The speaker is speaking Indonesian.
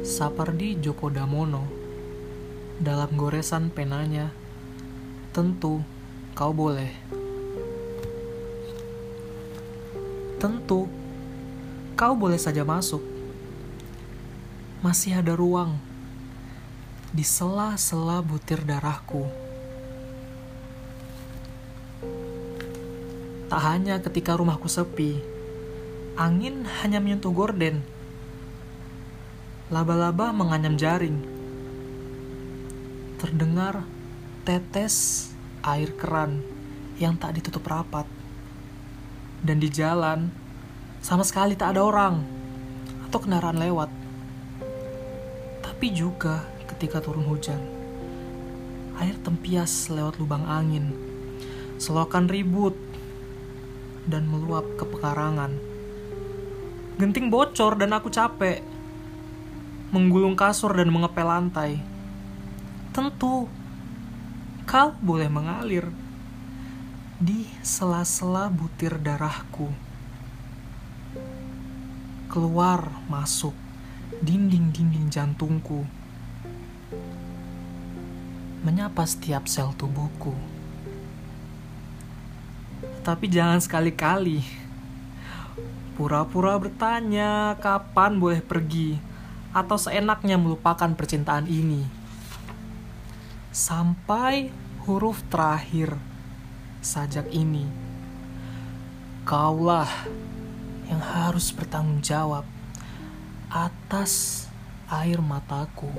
Sapardi Djoko Damono dalam goresan penanya, tentu kau boleh. Tentu kau boleh saja masuk. Masih ada ruang di sela-sela butir darahku. Tak hanya ketika rumahku sepi, angin hanya menyentuh gorden. Laba-laba menganyam jaring. Terdengar tetes air keran yang tak ditutup rapat. Dan di jalan, sama sekali tak ada orang atau kendaraan lewat. Tapi juga ketika turun hujan, air tempias lewat lubang angin, selokan ribut, dan meluap ke pekarangan. Genting bocor dan aku capek. Menggulung kasur dan mengepel lantai. Tentu, kau boleh mengalir di sela-sela butir darahku. Keluar masuk dinding-dinding jantungku. Menyapa setiap sel tubuhku. Tapi jangan sekali-kali pura-pura bertanya kapan boleh pergi atau seenaknya melupakan percintaan ini. Sampai huruf terakhir sajak ini. Kaulah yang harus bertanggung jawab atas air mataku.